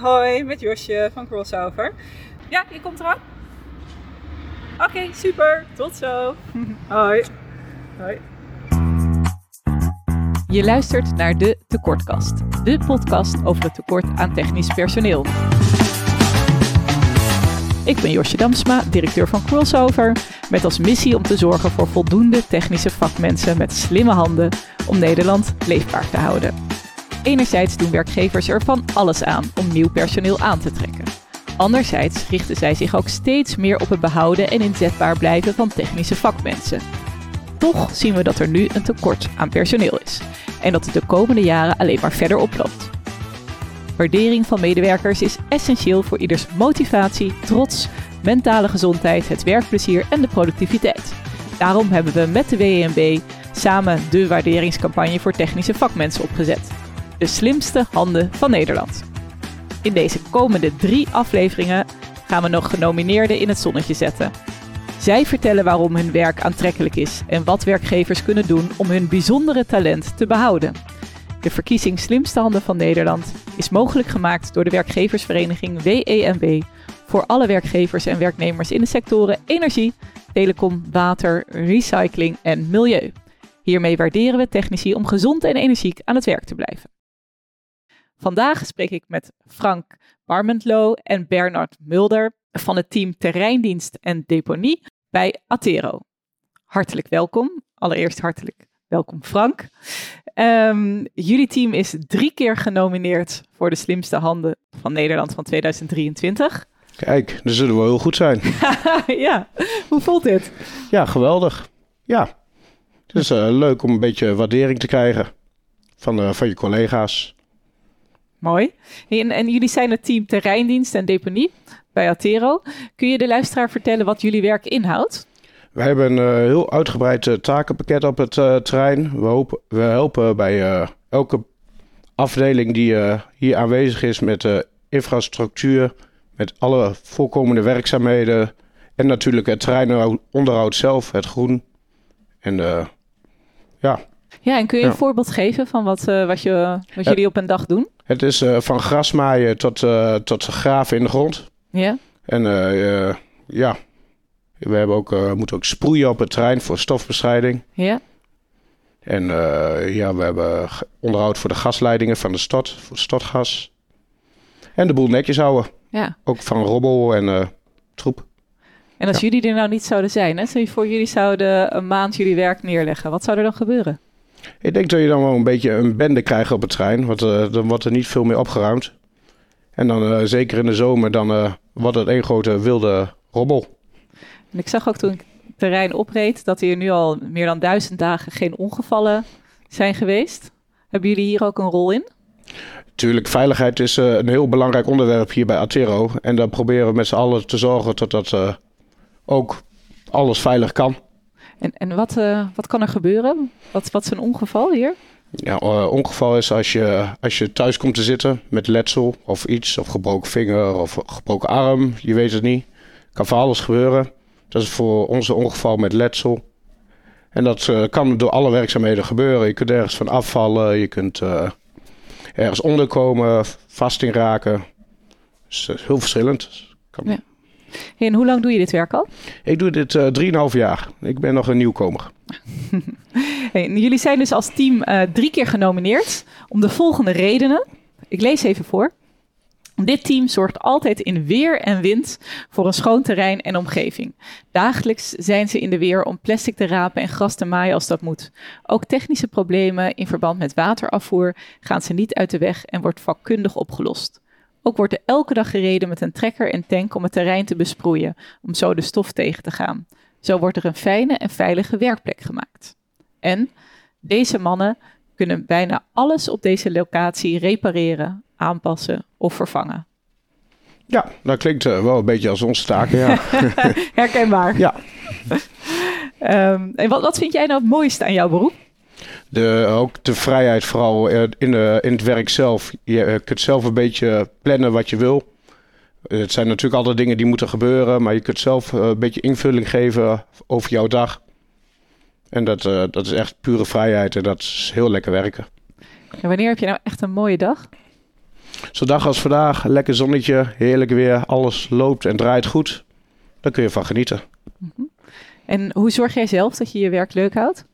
hoi, met Josje van Crossover. Ja, je komt eraan? Oké, super. Tot zo. hoi. Hoi. Je luistert naar de Tekortkast, de podcast over het tekort aan technisch personeel. Ik ben Josje Damsma, directeur van Crossover, met als missie om te zorgen voor voldoende technische vakmensen met slimme handen om Nederland leefbaar te houden. Enerzijds doen werkgevers er van alles aan om nieuw personeel aan te trekken. Anderzijds richten zij zich ook steeds meer op het behouden en inzetbaar blijven van technische vakmensen. Toch zien we dat er nu een tekort aan personeel is en dat het de komende jaren alleen maar verder oploopt. Waardering van medewerkers is essentieel voor ieders motivatie, trots, mentale gezondheid, het werkplezier en de productiviteit. Daarom hebben we met de WNB samen de waarderingscampagne voor technische vakmensen opgezet. De slimste handen van Nederland. In deze komende drie afleveringen gaan we nog genomineerden in het zonnetje zetten. Zij vertellen waarom hun werk aantrekkelijk is en wat werkgevers kunnen doen om hun bijzondere talent te behouden. De verkiezing Slimste Handen van Nederland is mogelijk gemaakt door de werkgeversvereniging WEMW voor alle werkgevers en werknemers in de sectoren energie, telecom, water, recycling en milieu. Hiermee waarderen we technici om gezond en energiek aan het werk te blijven. Vandaag spreek ik met Frank Barmentlo en Bernard Mulder van het team Terreindienst en Deponie bij Atero. Hartelijk welkom. Allereerst hartelijk welkom Frank. Ehm, jullie team is drie keer genomineerd voor de slimste handen van Nederland van 2023. Kijk, dan zullen we heel goed zijn. ja, hoe voelt dit? Ja, geweldig. Ja, het is uh, leuk om een beetje waardering te krijgen van, uh, van je collega's. Mooi. En, en, jullie zijn het team terreindienst en deponie bij Atero. Kun je de luisteraar vertellen wat jullie werk inhoudt? We hebben een uh, heel uitgebreid uh, takenpakket op het uh, terrein. We, hopen, we helpen bij elke afdeling die hier aanwezig is met infrastructuur, met alle voorkomende werkzaamheden en natuurlijk het terreinonderhoud zelf, het groen. En ja. Ja, en kun je ja. een voorbeeld geven van wat, wat, je, wat jullie op een dag doen? Het is van grasmaaien tot, tot graven in de grond. Ja. En ja, we hebben ook, moeten ook sproeien op het terrein voor stofbestrijding. Ja. En ja, we hebben onderhoud voor de gasleidingen van de stad, voor stadgas. En de boel netjes houden. Ja. Ook van robbel en troep. En als ja. jullie er nou niet zouden zijn, hè? stel je voor jullie zouden een maand jullie werk neerleggen. Wat zou er dan gebeuren? Ik denk dat je dan wel een beetje een bende krijgt op het terrein. Want dan wordt er niet veel meer opgeruimd. En dan zeker in de zomer, dan wordt het één grote wilde robbel. En ik zag ook toen ik het terrein opreed dat hier nu al meer dan duizend dagen geen ongevallen zijn geweest. Hebben jullie hier ook een rol in? Tuurlijk, veiligheid is een heel belangrijk onderwerp hier bij Atero. En dan proberen we met z'n allen te zorgen dat dat ook alles veilig kan. En, en wat, uh, wat kan er gebeuren? Wat, wat is een ongeval hier? Ja, ongeval is als je, als je thuis komt te zitten met letsel of iets, of gebroken vinger of gebroken arm, je weet het niet. Kan van alles gebeuren. Dat is voor ons een ongeval met letsel. En dat uh, kan door alle werkzaamheden gebeuren. Je kunt ergens van afvallen, je kunt uh, ergens onderkomen, vast in raken. Dus uh, heel verschillend. Kan... Ja. En hoe lang doe je dit werk al? Ik doe dit uh, 3,5 jaar. Ik ben nog een nieuwkomer. hey, jullie zijn dus als team drie keer genomineerd om de volgende redenen. Ik lees even voor. Dit team zorgt altijd in weer en wind voor een schoon terrein en omgeving. Dagelijks zijn ze in de weer om plastic te rapen en gras te maaien als dat moet. Ook technische problemen in verband met waterafvoer gaan ze niet uit de weg en wordt vakkundig opgelost. Ook wordt er elke dag gereden met een trekker en tank om het terrein te besproeien, om zo de stof tegen te gaan. Zo wordt er een fijne en veilige werkplek gemaakt. En deze mannen kunnen bijna alles op deze locatie repareren, aanpassen of vervangen. Ja, dat klinkt uh, wel een beetje als onze taken, ja. Herkenbaar. Ja. um, en wat, wat vind jij nou het mooiste aan jouw beroep? De, ook de vrijheid vooral in, de, in het werk zelf. Je kunt zelf een beetje plannen wat je wil. Het zijn natuurlijk altijd dingen die moeten gebeuren, maar je kunt zelf een beetje invulling geven over jouw dag. En dat, uh, dat is echt pure vrijheid en dat is heel lekker werken. En wanneer heb je nou echt een mooie dag? Zo'n dag als vandaag, lekker zonnetje, heerlijk weer, alles loopt en draait goed. Daar kun je van genieten. En hoe zorg jij zelf dat je je werk leuk houdt?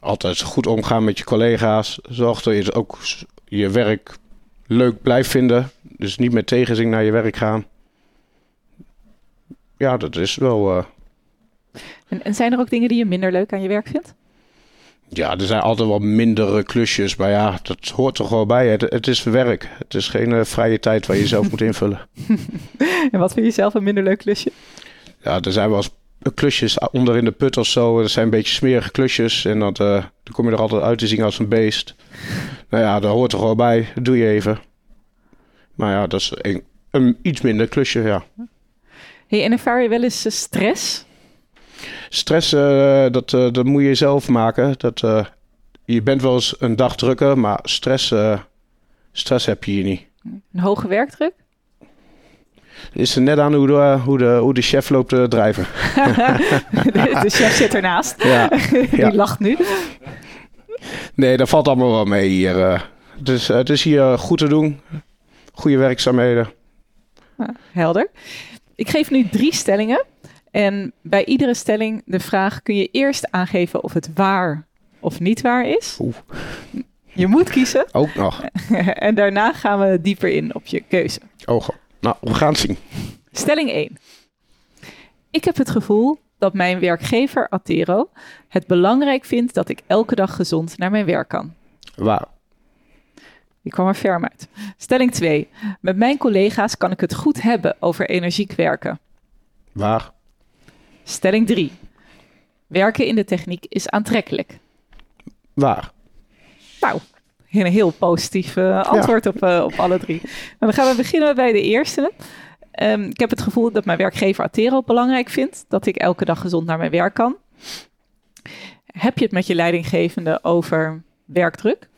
Altijd goed omgaan met je collega's. Zorg dat je ook je werk leuk blijft vinden. Dus niet met tegenzin naar je werk gaan. Ja, dat is wel. eh, En, en zijn er ook dingen die je minder leuk aan je werk vindt? ja, er zijn altijd wel mindere klusjes. Maar ja, dat hoort toch wel bij. Het, het is werk. Het is geen eh, vrije tijd waar je zelf moet invullen. En wat vind je zelf een minder leuk klusje? Ja, er zijn wel eens klusjes onder in de put of zo. Dat zijn een beetje smerige klusjes. En dat, eh, dan kom je er altijd uit te zien als een beest. Nou ja, dat hoort er wel bij. Dat doe je even. Maar ja, dat is een, een iets minder klusje, ja. Hey, en ervaar je wel eens eh, stress? Stress, eh, dat, eh, dat moet je zelf maken. Dat, eh, je bent wel eens een dag drukker, maar stress, eh, stress heb je hier niet. Een hoge werkdruk? Is er net aan hoe de, hoe de, hoe de chef loopt te drijven. de, de chef zit ernaast. Ja. Die Ja. lacht nu. Nee, dat valt allemaal wel mee hier. eh. Dus eh, het is hier goed te doen. Goede werkzaamheden. Helder. Ik geef nu drie stellingen. En bij iedere stelling de vraag: kun je eerst aangeven of het waar of niet waar is? Oeh. Je moet kiezen. Ook nog. en daarna gaan we dieper in op je keuze. Oh, nou, we gaan het zien. Stelling 1. Ik heb het gevoel dat mijn werkgever Atero het belangrijk vindt dat ik elke dag gezond naar mijn werk kan. Waar? Die kwam er ferm uit. Stelling 2. Met mijn collega's kan ik het goed hebben over energiek werken. Waar? Stelling 3. Werken in de techniek is aantrekkelijk. Waar? Nou, een heel positief eh, antwoord op, eh, op alle drie. Dan gaan we beginnen bij de eerste. Ehm, ik heb het gevoel dat mijn werkgever Atero belangrijk vindt dat ik elke dag gezond naar mijn werk kan. Heb je het met je leidinggevende over werkdruk?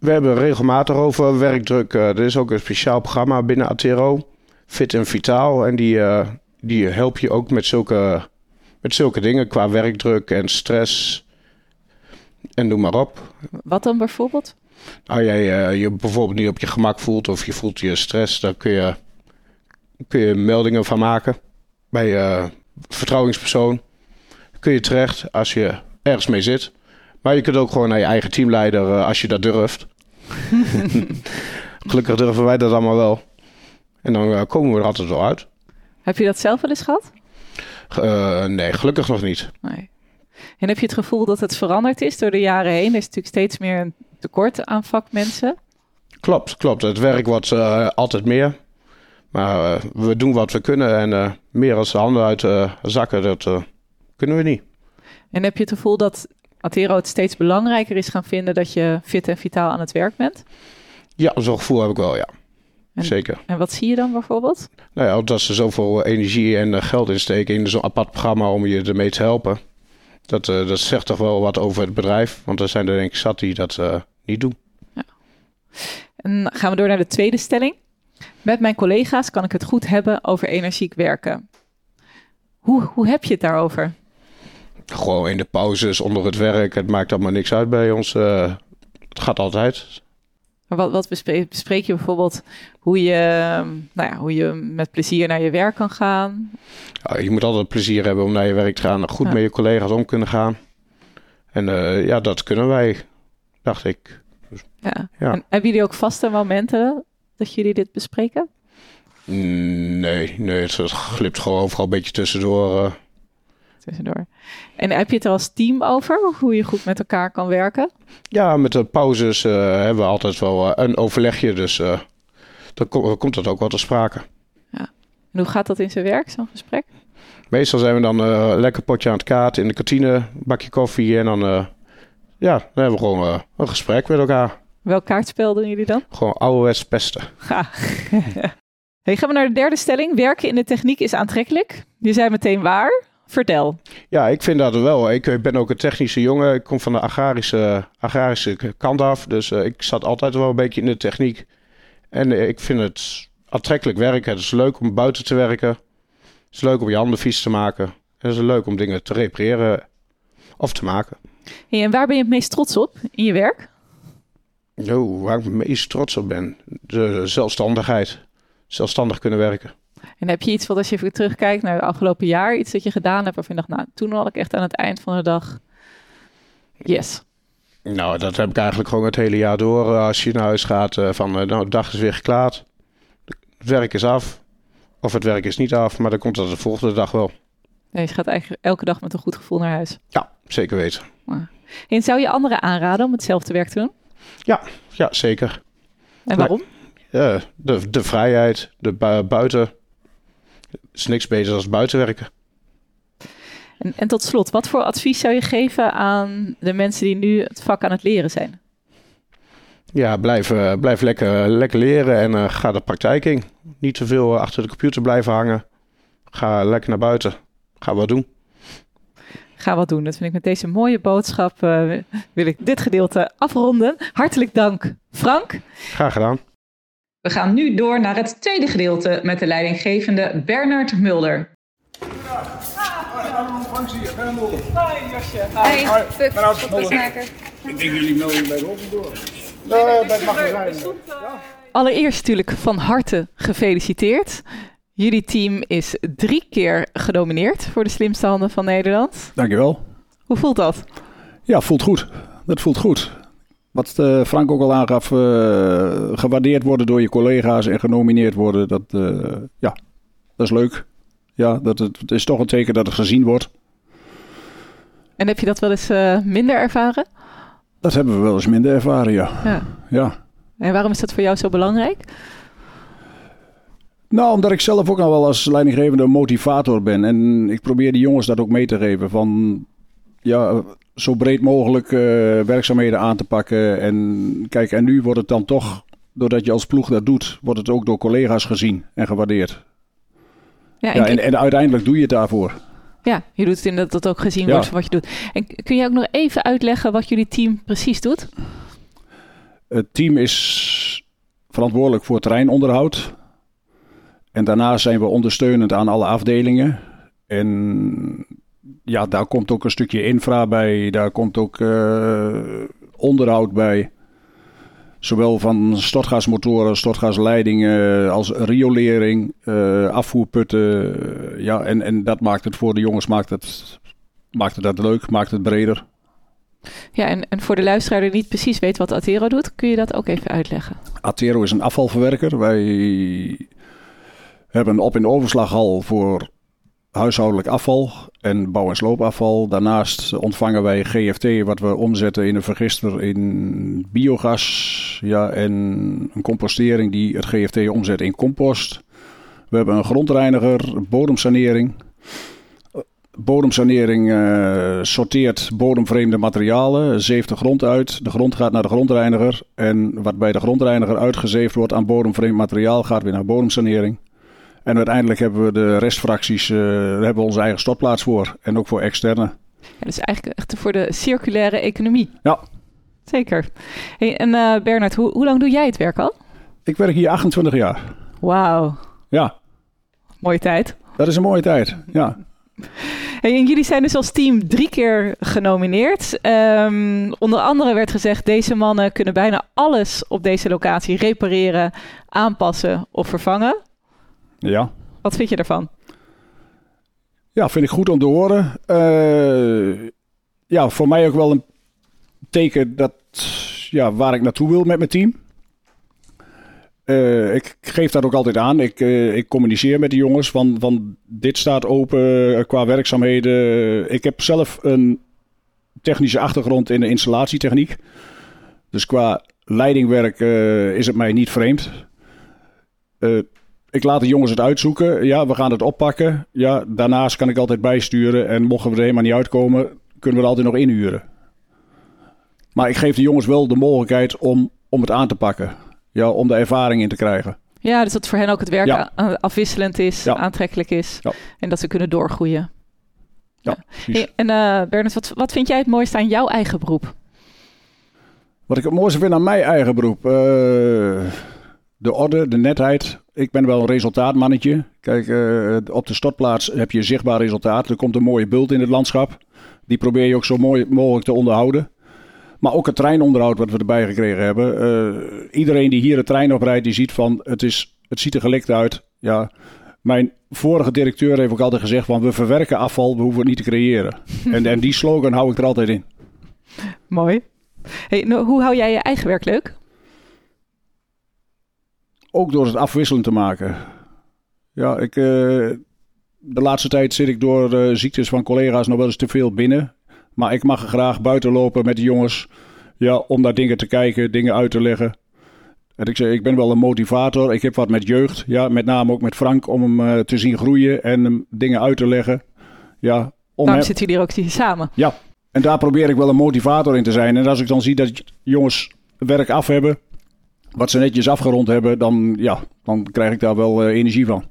We hebben regelmatig over werkdruk. eh, er is ook een speciaal programma binnen Atero. Fit en Vitaal. En die, die help je ook met zulke, met zulke dingen qua werkdruk en stress. En noem maar op. Wat dan bijvoorbeeld? Als jij eh, je bijvoorbeeld niet op je gemak voelt of je voelt je stress, dan kun je, kun je meldingen van maken bij eh vertrouwingspersoon. Kun je terecht als je ergens mee zit. Maar je kunt ook gewoon naar je eigen teamleider eh, als je dat durft. Gelukkig durven wij dat allemaal wel. En dan komen we er altijd wel uit. Heb je dat zelf wel eens gehad? Eh, nee, gelukkig nog niet. Nee. En heb je het gevoel dat het veranderd is door de jaren heen? Er is natuurlijk steeds meer een tekort aan vakmensen. Klopt, klopt. Het werk wordt eh, altijd meer. Maar eh, we doen wat we kunnen. En eh, meer als de handen uit de zakken, dat kunnen we niet. En heb je het gevoel dat Atero het steeds belangrijker is gaan vinden dat je fit en vitaal aan het werk bent? Ja, zo'n gevoel heb ik wel, ja. En- Zeker. En wat zie je dan bijvoorbeeld? Nou ja, dat ze zoveel energie en geld insteken in zo'n apart programma om je ermee te helpen. Dat, eh, dat zegt toch wel wat over het bedrijf. Want er zijn er denk ik zat die dat eh, niet doen. En dan gaan we door naar de tweede stelling. Met mijn collega's kan ik het goed hebben over energiek werken. Hoe, hoe heb je het daarover? Gewoon in de pauzes, onder het werk. Het maakt allemaal niks uit bij ons. eh, het gaat altijd. Maar Wat, wat bespreek, bespreek je bijvoorbeeld hoe je, nou ja, hoe je met plezier naar je werk kan gaan? Ja, je moet altijd plezier hebben om naar je werk te gaan. Goed Ja. met je collega's om kunnen gaan. En eh, ja, dat kunnen wij, dacht ik. Ja. Ja. En hebben jullie ook vaste momenten dat jullie dit bespreken? Mm, Nee, nee, het, glipt gewoon overal een beetje tussendoor. eh. Tussendoor. En heb je het er als team over? Hoe je goed met elkaar kan werken? Ja, met de pauzes eh, hebben we altijd wel eh, een overlegje. Dus eh, dan ko- komt dat ook wel te sprake. En hoe gaat dat in zijn werk, zo'n gesprek? Meestal zijn we dan eh, lekker potje aan het kaart in de kantine, een bakje koffie. En dan, ja, dan hebben we gewoon een gesprek met elkaar. Welk kaartspel doen jullie dan? Gewoon ouderwets pesten. Ga. hey, gaan we naar de derde stelling. Werken in de techniek is aantrekkelijk. Je zei meteen waar. Vertel. Ja, ik vind dat wel. Ik ben ook een technische jongen. Ik kom van de agrarische, agrarische kant af. Dus eh, ik zat altijd wel een beetje in de techniek. En eh, ik vind het aantrekkelijk werken. Het is leuk om buiten te werken. Het is leuk om je handen vies te maken. En het is leuk om dingen te repareren of te maken. Hey, en waar ben je het meest trots op in je werk? Nou, waar ik het meest trots op ben, de zelfstandigheid. Zelfstandig kunnen werken. En heb je iets wat als je even terugkijkt naar het afgelopen jaar, iets dat je gedaan hebt waarvan je dacht, nou, toen had ik echt aan het eind van de dag, yes. Nou, dat heb ik eigenlijk gewoon het hele jaar door. eh, Als je naar huis gaat, eh, van eh, nou, de dag is weer geklaard. Het werk is af. Of het werk is niet af, maar dan komt dat de volgende dag wel. Nee, je gaat eigenlijk elke dag met een goed gevoel naar huis. Ja, zeker weten. En zou je anderen aanraden om hetzelfde werk te doen? Ja, zeker. En waarom? Ja, de, de vrijheid, de bu- buiten. Is niks beter dan buitenwerken. En, en tot slot, wat voor advies zou je geven aan de mensen die nu het vak aan het leren zijn? Ja, blijf, eh, blijf lekker, lekker leren en eh, ga de praktijk in. Niet te veel eh, achter de computer blijven hangen. Ga lekker naar buiten. Ga wat doen. Ga wat doen. Dat vind ik met deze mooie boodschap. wil ik dit gedeelte afronden. Hartelijk dank, Frank. Graag gedaan. We gaan nu door naar het tweede gedeelte met de leidinggevende Bernard Mulder. Hi, Josje. Hey, Puk, podcastmaker. Allereerst natuurlijk van harte gefeliciteerd. Jullie team is drie keer genomineerd voor de slimste handen van Nederland. Dankjewel. Hoe voelt dat? Ja, voelt goed. Dat voelt goed. Wat eh, Frank ook al aangaf, eh, gewaardeerd worden door je collega's en genomineerd worden, dat, eh, ja, dat is leuk. Ja, dat, het, is toch een teken dat het gezien wordt. En heb je dat wel eens minder ervaren? Dat hebben we wel eens minder ervaren, ja. Ja. ja. En waarom is dat voor jou zo belangrijk? Nou, omdat ik zelf ook al wel als leidinggevende motivator ben. En ik probeer die jongens dat ook mee te geven. Van ja, zo breed mogelijk eh, werkzaamheden aan te pakken. En kijk, en nu wordt het dan toch, doordat je als ploeg dat doet, wordt het ook door collega's gezien en gewaardeerd. Ja, Ja, en, en, uiteindelijk doe je het daarvoor. ja je doet het in dat het ook gezien Ja. wordt wat je doet. En kun je ook nog even uitleggen wat jullie team precies doet? Het team is verantwoordelijk voor terreinonderhoud. En daarnaast zijn we ondersteunend aan alle afdelingen. En ja, daar komt ook een stukje infra bij. Daar komt ook eh, onderhoud bij. Zowel van stortgasmotoren, stortgasleidingen als riolering, eh, afvoerputten. ja, en, en dat maakt het voor de jongens maakt het, maakt het dat leuk, maakt het breder. Ja, en, en voor de luisteraar die niet precies weet wat Atero doet, kun je dat ook even uitleggen? Atero is een afvalverwerker. Wij hebben een op- en overslaghal voor huishoudelijk afval en bouw- en sloopafval. Daarnaast ontvangen wij GFT, wat we omzetten in een vergister in biogas. Ja, en een compostering die het GFT omzet in compost. We hebben een grondreiniger, bodemsanering. Bodemsanering eh, sorteert bodemvreemde materialen, zeeft de grond uit. De grond gaat naar de grondreiniger. En wat bij de grondreiniger uitgezeefd wordt aan bodemvreemd materiaal gaat weer naar bodemsanering. En uiteindelijk hebben we de restfracties, daar hebben we onze eigen stortplaats voor. En ook voor externe. Ja, dus eigenlijk echt voor de circulaire economie. Ja. Zeker. Hey, en eh, Bernard, hoe, hoe lang doe jij het werk al? Ik werk hier 28 jaar. Wauw, Ja, mooie tijd. dat is een mooie tijd. Ja. Hey, en jullie zijn dus als team drie keer genomineerd. Ehm, onder andere werd gezegd, deze mannen kunnen bijna alles op deze locatie repareren, aanpassen of vervangen. Ja. Wat vind je daarvan? Ja, vind ik goed om te horen. Eh, ja, voor mij ook wel een teken dat, ja, waar ik naartoe wil met mijn team. Eh, ik geef dat ook altijd aan. Ik, eh, ik communiceer met de jongens van, van dit staat open qua werkzaamheden. Ik heb zelf een technische achtergrond in de installatietechniek. Dus qua leidingwerk is het mij niet vreemd. Ik laat de jongens het uitzoeken. Ja, we gaan het oppakken. Ja, daarnaast kan ik altijd bijsturen. En mochten we er helemaal niet uitkomen, kunnen we er altijd nog inhuren. Maar ik geef de jongens wel de mogelijkheid om, om het aan te pakken. Ja, om de ervaring in te krijgen. Ja, dus dat voor hen ook het werk Ja. afwisselend is, Ja. aantrekkelijk is. Ja. En dat ze kunnen doorgroeien. Ja. Hey, en eh Bernard, wat, wat vind jij het mooiste aan jouw eigen beroep? Wat ik het mooiste vind aan mijn eigen beroep. eh, de orde, de netheid. Ik ben wel een resultaatmannetje. Kijk, eh, op de stortplaats heb je zichtbaar resultaat. Er komt een mooie bult in het landschap. Die probeer je ook zo mooi mogelijk te onderhouden. Maar ook het treinonderhoud wat we erbij gekregen hebben. Eh, iedereen die hier de trein oprijdt, die ziet van het, is, het ziet er gelikt uit. Ja, mijn vorige directeur heeft ook altijd gezegd van we verwerken afval, we hoeven het niet te creëren. en, en die slogan hou ik er altijd in. Mooi. Hey, nou, hoe hou jij je eigen werk leuk? Ook door het afwisselend te maken. Ja, ik, eh, de laatste tijd zit ik door uh, ziektes van collega's nog wel eens te veel binnen. Maar ik mag graag buiten lopen met de jongens. Ja, om naar dingen te kijken, dingen uit te leggen. En ik zeg, ik ben wel een motivator. Ik heb wat met jeugd. Ja, met name ook met Frank om hem uh, te zien groeien en hem dingen uit te leggen. Ja, om Daarom zitten jullie ook hier samen. Ja, en daar probeer ik wel een motivator in te zijn. En als ik dan zie dat jongens werk af hebben, wat ze netjes afgerond hebben, dan, ja, dan krijg ik daar wel uh, energie van.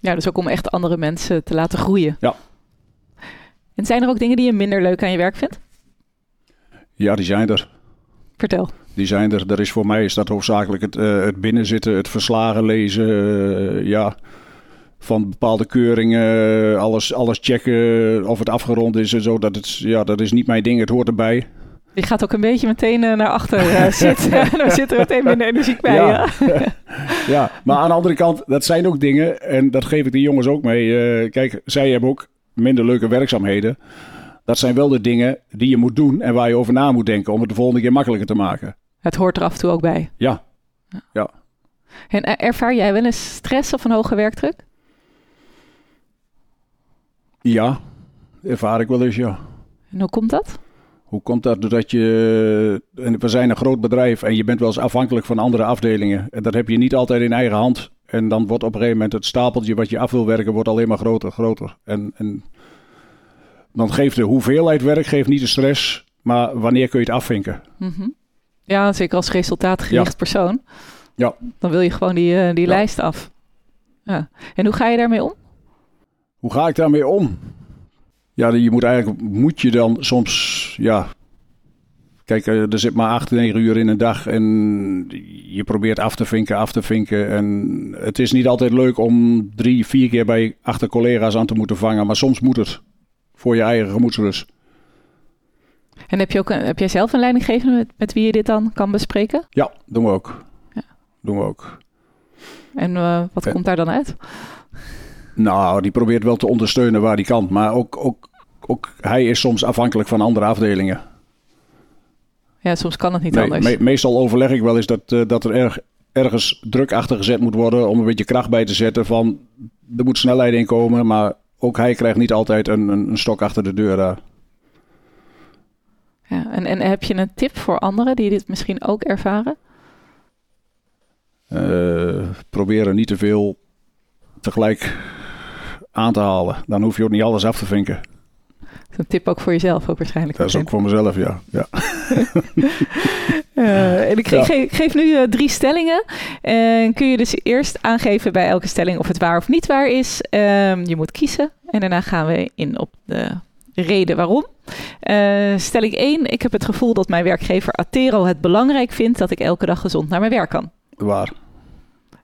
Ja, dus ook om echt andere mensen te laten groeien. Ja. En zijn er ook dingen die je minder leuk aan je werk vindt? Ja, die zijn er. Vertel. Die zijn er. Er is voor mij is dat hoofdzakelijk het, uh, het binnenzitten, het verslagen lezen. Uh, ja, van bepaalde keuringen, alles, alles checken of het afgerond is en zo. Dat, het, ja, dat is niet mijn ding, het hoort erbij. Je gaat ook een beetje meteen uh, naar achter uh, zitten. Dan zit er meteen minder energiek bij. Ja. Ja. ja, maar aan de andere kant, dat zijn ook dingen. En dat geef ik de jongens ook mee. Uh, kijk, zij hebben ook minder leuke werkzaamheden. Dat zijn wel de dingen die je moet doen en waar je over na moet denken om het de volgende keer makkelijker te maken. Het hoort er af en toe ook bij. Ja. ja. En ervaar jij wel eens stress of een hoge werkdruk? Ja, ervaar ik wel eens, ja. En hoe komt dat? Hoe komt dat? Doordat je. We zijn een groot bedrijf en je bent wel eens afhankelijk van andere afdelingen. En dat heb je niet altijd in eigen hand. En dan wordt op een gegeven moment het stapeltje wat je af wil werken, wordt alleen maar groter, groter. En, en dan geeft de hoeveelheid werk geeft niet de stress, maar wanneer kun je het afvinken? Mm -hmm. Ja, zeker als resultaatgericht ja. persoon. Ja. Dan wil je gewoon die, uh, die Ja. lijst af. Ja. En hoe ga je daarmee om? Hoe ga ik daarmee om? Ja, je moet eigenlijk, moet je dan soms, ja. Kijk, eh, er zit maar 8, 9 uur in een dag en je probeert af te vinken, af te vinken. En het is niet altijd leuk om drie, vier keer bij achter collega's aan te moeten vangen, maar soms moet het voor je eigen gemoedsrust. En heb, je ook een, heb jij zelf een leidinggevende met, met wie je dit dan kan bespreken? Ja, doen we ook. Ja. Doen we ook. En uh, wat komt daar dan uit? Nou, die probeert wel te ondersteunen waar hij kan. Maar ook, ook, ook hij is soms afhankelijk van andere afdelingen. Ja, soms kan het niet Nee, anders. me- meestal overleg ik wel eens dat, eh, dat er erg, ergens druk achter gezet moet worden om een beetje kracht bij te zetten van er moet snelheid in komen, maar ook hij krijgt niet altijd een, een, een stok achter de deur daar. Ja, en, en heb je een tip voor anderen die dit misschien ook ervaren? Eh, proberen niet te veel tegelijk aan te halen. Dan hoef je ook niet alles af te vinken. Dat is een tip ook voor jezelf ook waarschijnlijk. Dat is ook voor mezelf, ja. ja. Eh, en ik ge- Ja. ge- ik geef nu eh, drie stellingen. En kun je dus eerst aangeven bij elke stelling of het waar of niet waar is. Ehm, je moet kiezen. En daarna gaan we in op de reden waarom. Eh, stelling 1. Ik heb het gevoel dat mijn werkgever Atero het belangrijk vindt dat ik elke dag gezond naar mijn werk kan. Waar,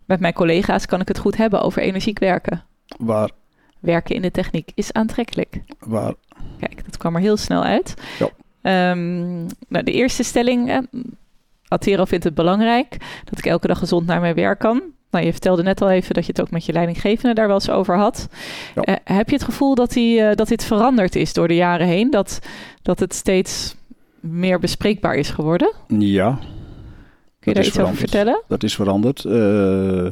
Met mijn collega's kan ik het goed hebben over energiek werken. waar, Werken in de techniek is aantrekkelijk. waar. Kijk, dat kwam er heel snel uit. Ja. Ehm, nou, de eerste stelling. eh, Atero vindt het belangrijk dat ik elke dag gezond naar mijn werk kan. Nou, je vertelde net al even dat je het ook met je leidinggevende daar wel eens over had. Ja. Eh, heb je het gevoel dat, die, eh, dat dit veranderd is door de jaren heen? Dat, dat het steeds meer bespreekbaar is geworden? Ja, Kun je Dat daar iets over vertellen? dat is veranderd. Eh,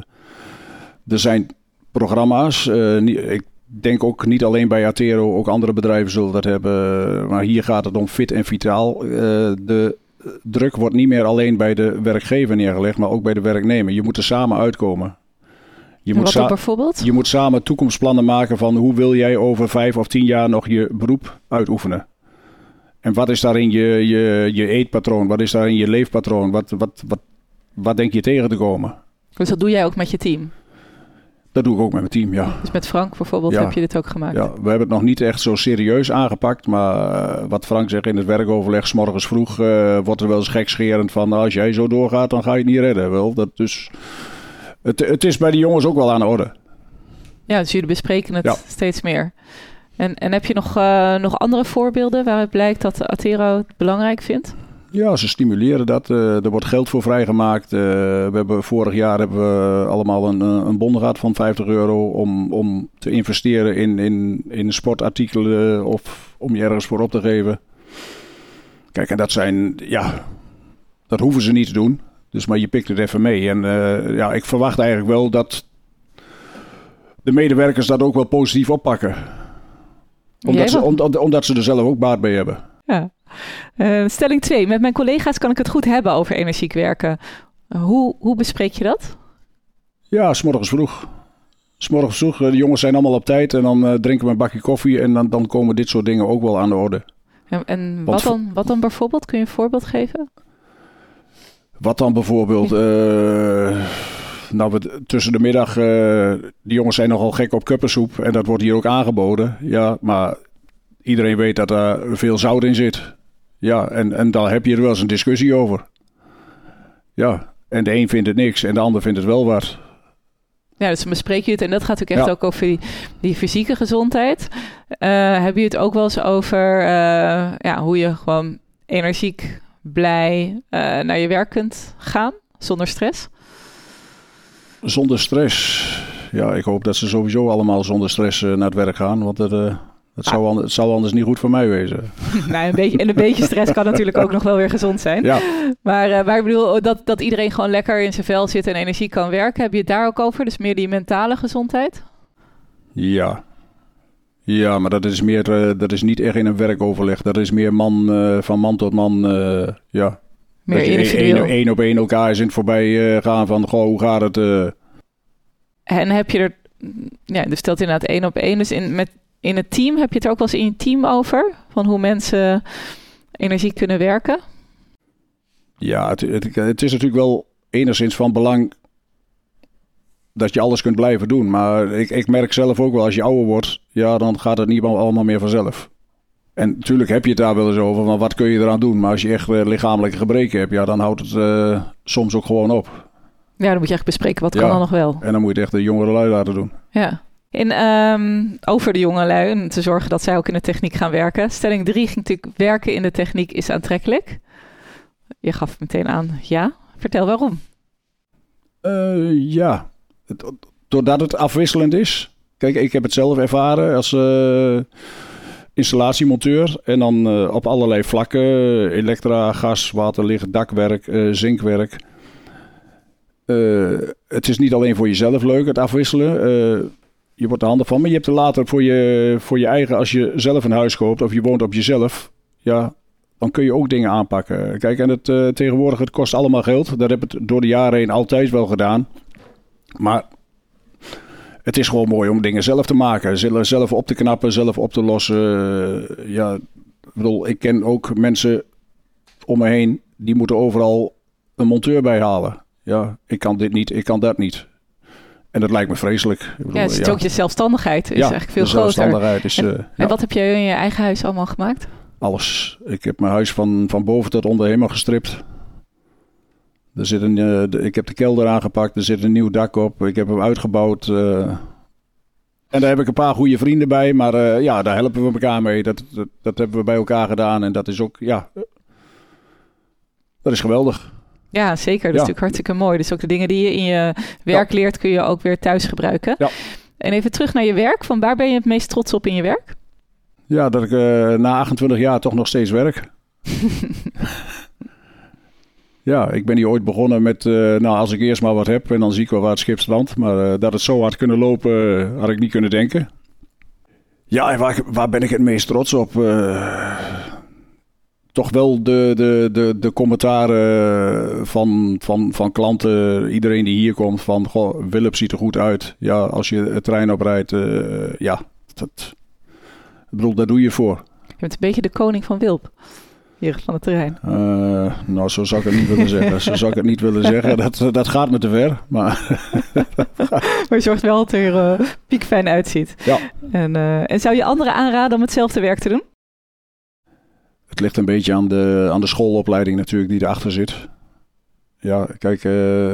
er zijn programma's. niet- ik denk ook niet alleen bij Atero, ook andere bedrijven zullen dat hebben. Maar hier gaat het om fit en vitaal. Eh, de druk wordt niet meer alleen bij de werkgever neergelegd, maar ook bij de werknemer. Je moet er samen uitkomen. Je moet, bijvoorbeeld? je moet samen toekomstplannen maken van hoe wil jij over vijf of tien jaar nog je beroep uitoefenen. En wat is daarin je, je, je eetpatroon? Wat is daarin je leefpatroon? Wat, wat, wat, wat denk je tegen te komen? Dus dat doe jij ook met je team. Dat doe ik ook met mijn team, ja. Dus met Frank bijvoorbeeld Ja. heb je dit ook gemaakt. ja. We hebben het nog niet echt zo serieus aangepakt. Maar eh, wat Frank zegt in het werkoverleg, 's morgens vroeg, eh, wordt er wel eens gekscherend van... "Nou, als jij zo doorgaat, dan ga je het niet redden. Wel, dat dus, het, het is bij de jongens ook wel aan de orde. Ja, dus jullie bespreken het Ja. steeds meer. En, en heb je nog, eh, nog andere voorbeelden waaruit blijkt dat Atero het belangrijk vindt? Ja, ze stimuleren dat. Uh, er wordt geld voor vrijgemaakt. Uh, we hebben, vorig jaar hebben we allemaal een, een bon gehad van 50 euro om, om te investeren in, in, in sportartikelen of om je ergens voor op te geven. Kijk, en dat zijn, ja, dat hoeven ze niet te doen. Dus maar je pikt het even mee. En uh, ja, ik verwacht eigenlijk wel dat de medewerkers dat ook wel positief oppakken. Omdat, ze, omdat, omdat ze er zelf ook baat bij hebben. Ja. Uh, stelling 2. Met mijn collega's kan ik het goed hebben over energiek werken. Hoe, hoe bespreek je dat? Ja, s'morgens vroeg. S'morgens vroeg. De jongens zijn allemaal op tijd. En dan uh, drinken we een bakje koffie. En dan, dan komen dit soort dingen ook wel aan de orde. En, en wat, dan, wat dan bijvoorbeeld? Kun je een voorbeeld geven? Wat dan bijvoorbeeld? Nou, we, tussen de middag, die jongens zijn nogal gek op kuppensoep en dat wordt hier ook aangeboden. Ja, maar iedereen weet dat er veel zout in zit. Ja, en, en daar heb je er wel eens een discussie over. Ja, en de een vindt het niks en de ander vindt het wel wat. Ja, dus bespreek je het en dat gaat ook echt ook over die, die fysieke gezondheid. Uh, heb je het ook wel eens over uh, ja, hoe je gewoon energiek, blij uh, naar je werk kunt gaan zonder stress? Zonder stress. Ja, ik hoop dat ze sowieso allemaal zonder stress naar het werk gaan. Want het, zou, het zou anders niet goed voor mij wezen. nou, een beetje, en een beetje stress kan natuurlijk ook nog wel weer gezond zijn. Ja. Maar, uh, maar ik bedoel, dat, dat iedereen gewoon lekker in zijn vel zit en energie kan werken. Heb je het daar ook over? Dus meer die mentale gezondheid? Ja. Ja, maar dat is, meer, uh, dat is niet echt in een werkoverleg. Dat is meer man, uh, van man tot man, ja. Meer individueel. Één op één elkaar is in het voorbij gaan van, goh, hoe gaat het? En heb je er, ja, dus stelt inderdaad één op één. Dus in, met in het team, heb je het er ook wel eens in je team over? Van hoe mensen energie kunnen werken? Ja, het, het, het is natuurlijk wel enigszins van belang dat je alles kunt blijven doen. Maar ik, ik merk zelf ook wel, als je ouder wordt, ja, dan gaat het niet allemaal meer vanzelf. En natuurlijk heb je het daar wel eens over, van wat kun je eraan doen? Maar als je echt uh, lichamelijke gebreken hebt, ja, dan houdt het uh, soms ook gewoon op. Ja, dan moet je echt bespreken, wat kan dan nog wel? En dan moet je het echt de jongere lui laten doen. Ja. In, um, over de jongelui en te zorgen dat zij ook in de techniek gaan werken. Stelling 3 ging natuurlijk werken in de techniek is aantrekkelijk. Je gaf meteen aan ja. Vertel waarom. Uh, ja, doordat het afwisselend is. Kijk, ik heb het zelf ervaren als uh, installatiemonteur. En dan uh, op allerlei vlakken. Elektra, gas, waterlicht, dakwerk, zinkwerk. het is niet alleen voor jezelf leuk, het afwisselen je wordt er handig van. Maar je hebt er later voor je, voor je eigen, als je zelf een huis koopt of je woont op jezelf, ja, dan kun je ook dingen aanpakken. Kijk, en het, uh, tegenwoordig, het kost allemaal geld. Dat heb ik door de jaren heen altijd wel gedaan. Maar het is gewoon mooi om dingen zelf te maken. Zelf op te knappen, zelf op te lossen. Ja, ik bedoel, ik ken ook mensen om me heen, die moeten overal een monteur bij halen. Ja, ik kan dit niet, ik kan dat niet. En dat lijkt me vreselijk. ja, het is ook je zelfstandigheid is eigenlijk veel groter. Zelfstandigheid is, en, uh, en wat heb jij in je eigen huis allemaal gemaakt? Alles. Ik heb mijn huis van, van boven tot onder helemaal gestript. Er zit een, uh, de, ik heb de kelder aangepakt, er zit een nieuw dak op. Ik heb hem uitgebouwd. Uh, en daar heb ik een paar goede vrienden bij. Maar ja, daar helpen we elkaar mee. Dat, dat, dat, hebben we bij elkaar gedaan. En dat is ook, ja, dat is geweldig. Ja, zeker. Dat is natuurlijk hartstikke mooi. Dus ook de dingen die je in je werk leert, kun je ook weer thuis gebruiken. Ja. En even terug naar je werk. Van waar ben je het meest trots op in je werk? Ja, dat ik uh, na 28 jaar toch nog steeds werk. ja, ik ben hier ooit begonnen met, uh, nou als ik eerst maar wat heb en dan zie ik wel waar het schip strandt. Maar uh, dat het zo hard kunnen lopen, had ik niet kunnen denken. Ja, en waar, waar ben ik het meest trots op? Toch wel de, de, de, de commentaren van, van, van klanten, iedereen die hier komt, van goh, Willem ziet er goed uit. Ja, als je het trein oprijdt, uh, ja, dat, ik bedoel, daar doe je voor. Je bent een beetje de koning van Wilp. Hier van het terrein. Uh, nou, zo zou ik het niet willen zeggen. Zo zou ik het niet willen zeggen. Dat, dat gaat me te ver. Maar, maar je zorgt wel dat er uh, piekfijn uitziet. Ja. En, en zou je anderen aanraden om hetzelfde werk te doen? Het ligt een beetje aan de, aan de schoolopleiding natuurlijk die erachter zit. Ja, kijk, uh,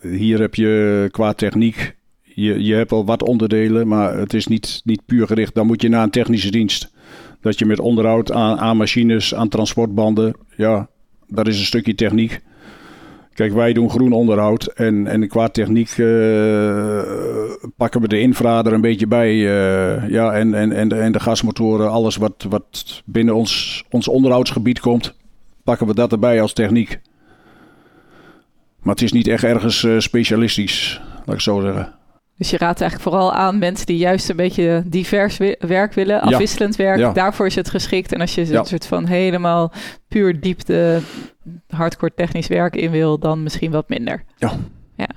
hier heb je qua techniek, je, je hebt al wat onderdelen, maar het is niet, niet puur gericht. Dan moet je naar een technische dienst. Dat je met onderhoud aan, aan machines, aan transportbanden, ja, dat is een stukje techniek. Kijk, wij doen groen onderhoud en, en qua techniek uh, pakken we de infra er een beetje bij. Uh, ja, en, en, en, de, en de gasmotoren, alles wat, wat binnen ons, ons onderhoudsgebied komt, pakken we dat erbij als techniek. Maar het is niet echt ergens uh, specialistisch, laat ik zo zeggen. Dus je raadt eigenlijk vooral aan mensen die juist een beetje divers werk willen, afwisselend werk. Daarvoor is het geschikt. En als je een soort van helemaal puur diepte, hardcore technisch werk in wil, dan misschien wat minder. Ja. ja.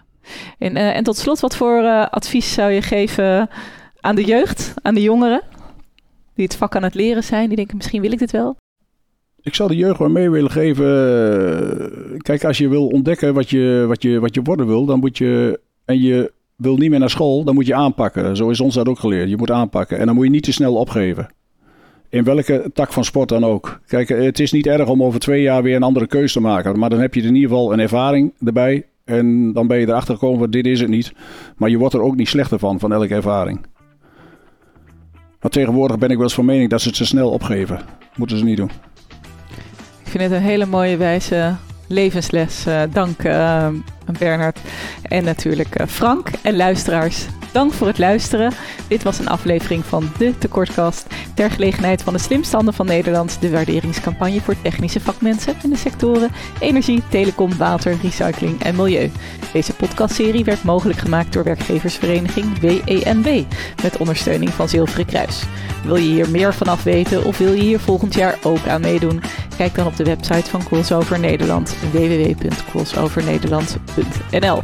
En, uh, en tot slot, wat voor uh, advies zou je geven aan de jeugd, aan de jongeren, die het vak aan het leren zijn, die denken misschien wil ik dit wel? Ik zou de jeugd wel mee willen geven. Kijk, als je wil ontdekken wat je, wat je, wat je worden wil, dan moet je. En je wil niet meer naar school, dan moet je aanpakken. Zo is ons dat ook geleerd. Je moet aanpakken. En dan moet je niet te snel opgeven. In welke tak van sport dan ook. Kijk, het is niet erg om over twee jaar weer een andere keuze te maken. Maar dan heb je in ieder geval een ervaring erbij. En dan ben je erachter gekomen, dit is het niet. Maar je wordt er ook niet slechter van, van elke ervaring. Maar tegenwoordig ben ik wel eens van mening dat ze het te snel opgeven. Moeten ze niet doen. Ik vind het een hele mooie wijze levensles. Uh, dank uh, Bernard. En natuurlijk uh, Frank en luisteraars. Dank voor het luisteren. Dit was een aflevering van De Tekortkast. Ter gelegenheid van de slimstanden van Nederland. De waarderingscampagne voor technische vakmensen in de sectoren energie, telecom, water, recycling en milieu. Deze podcastserie werd mogelijk gemaakt door werkgeversvereniging WENB. Met ondersteuning van Zilveren Kruis. Wil je hier meer vanaf weten of wil je hier volgend jaar ook aan meedoen? Kijk dan op de website van Crossover Nederland www.crossovernederland.nl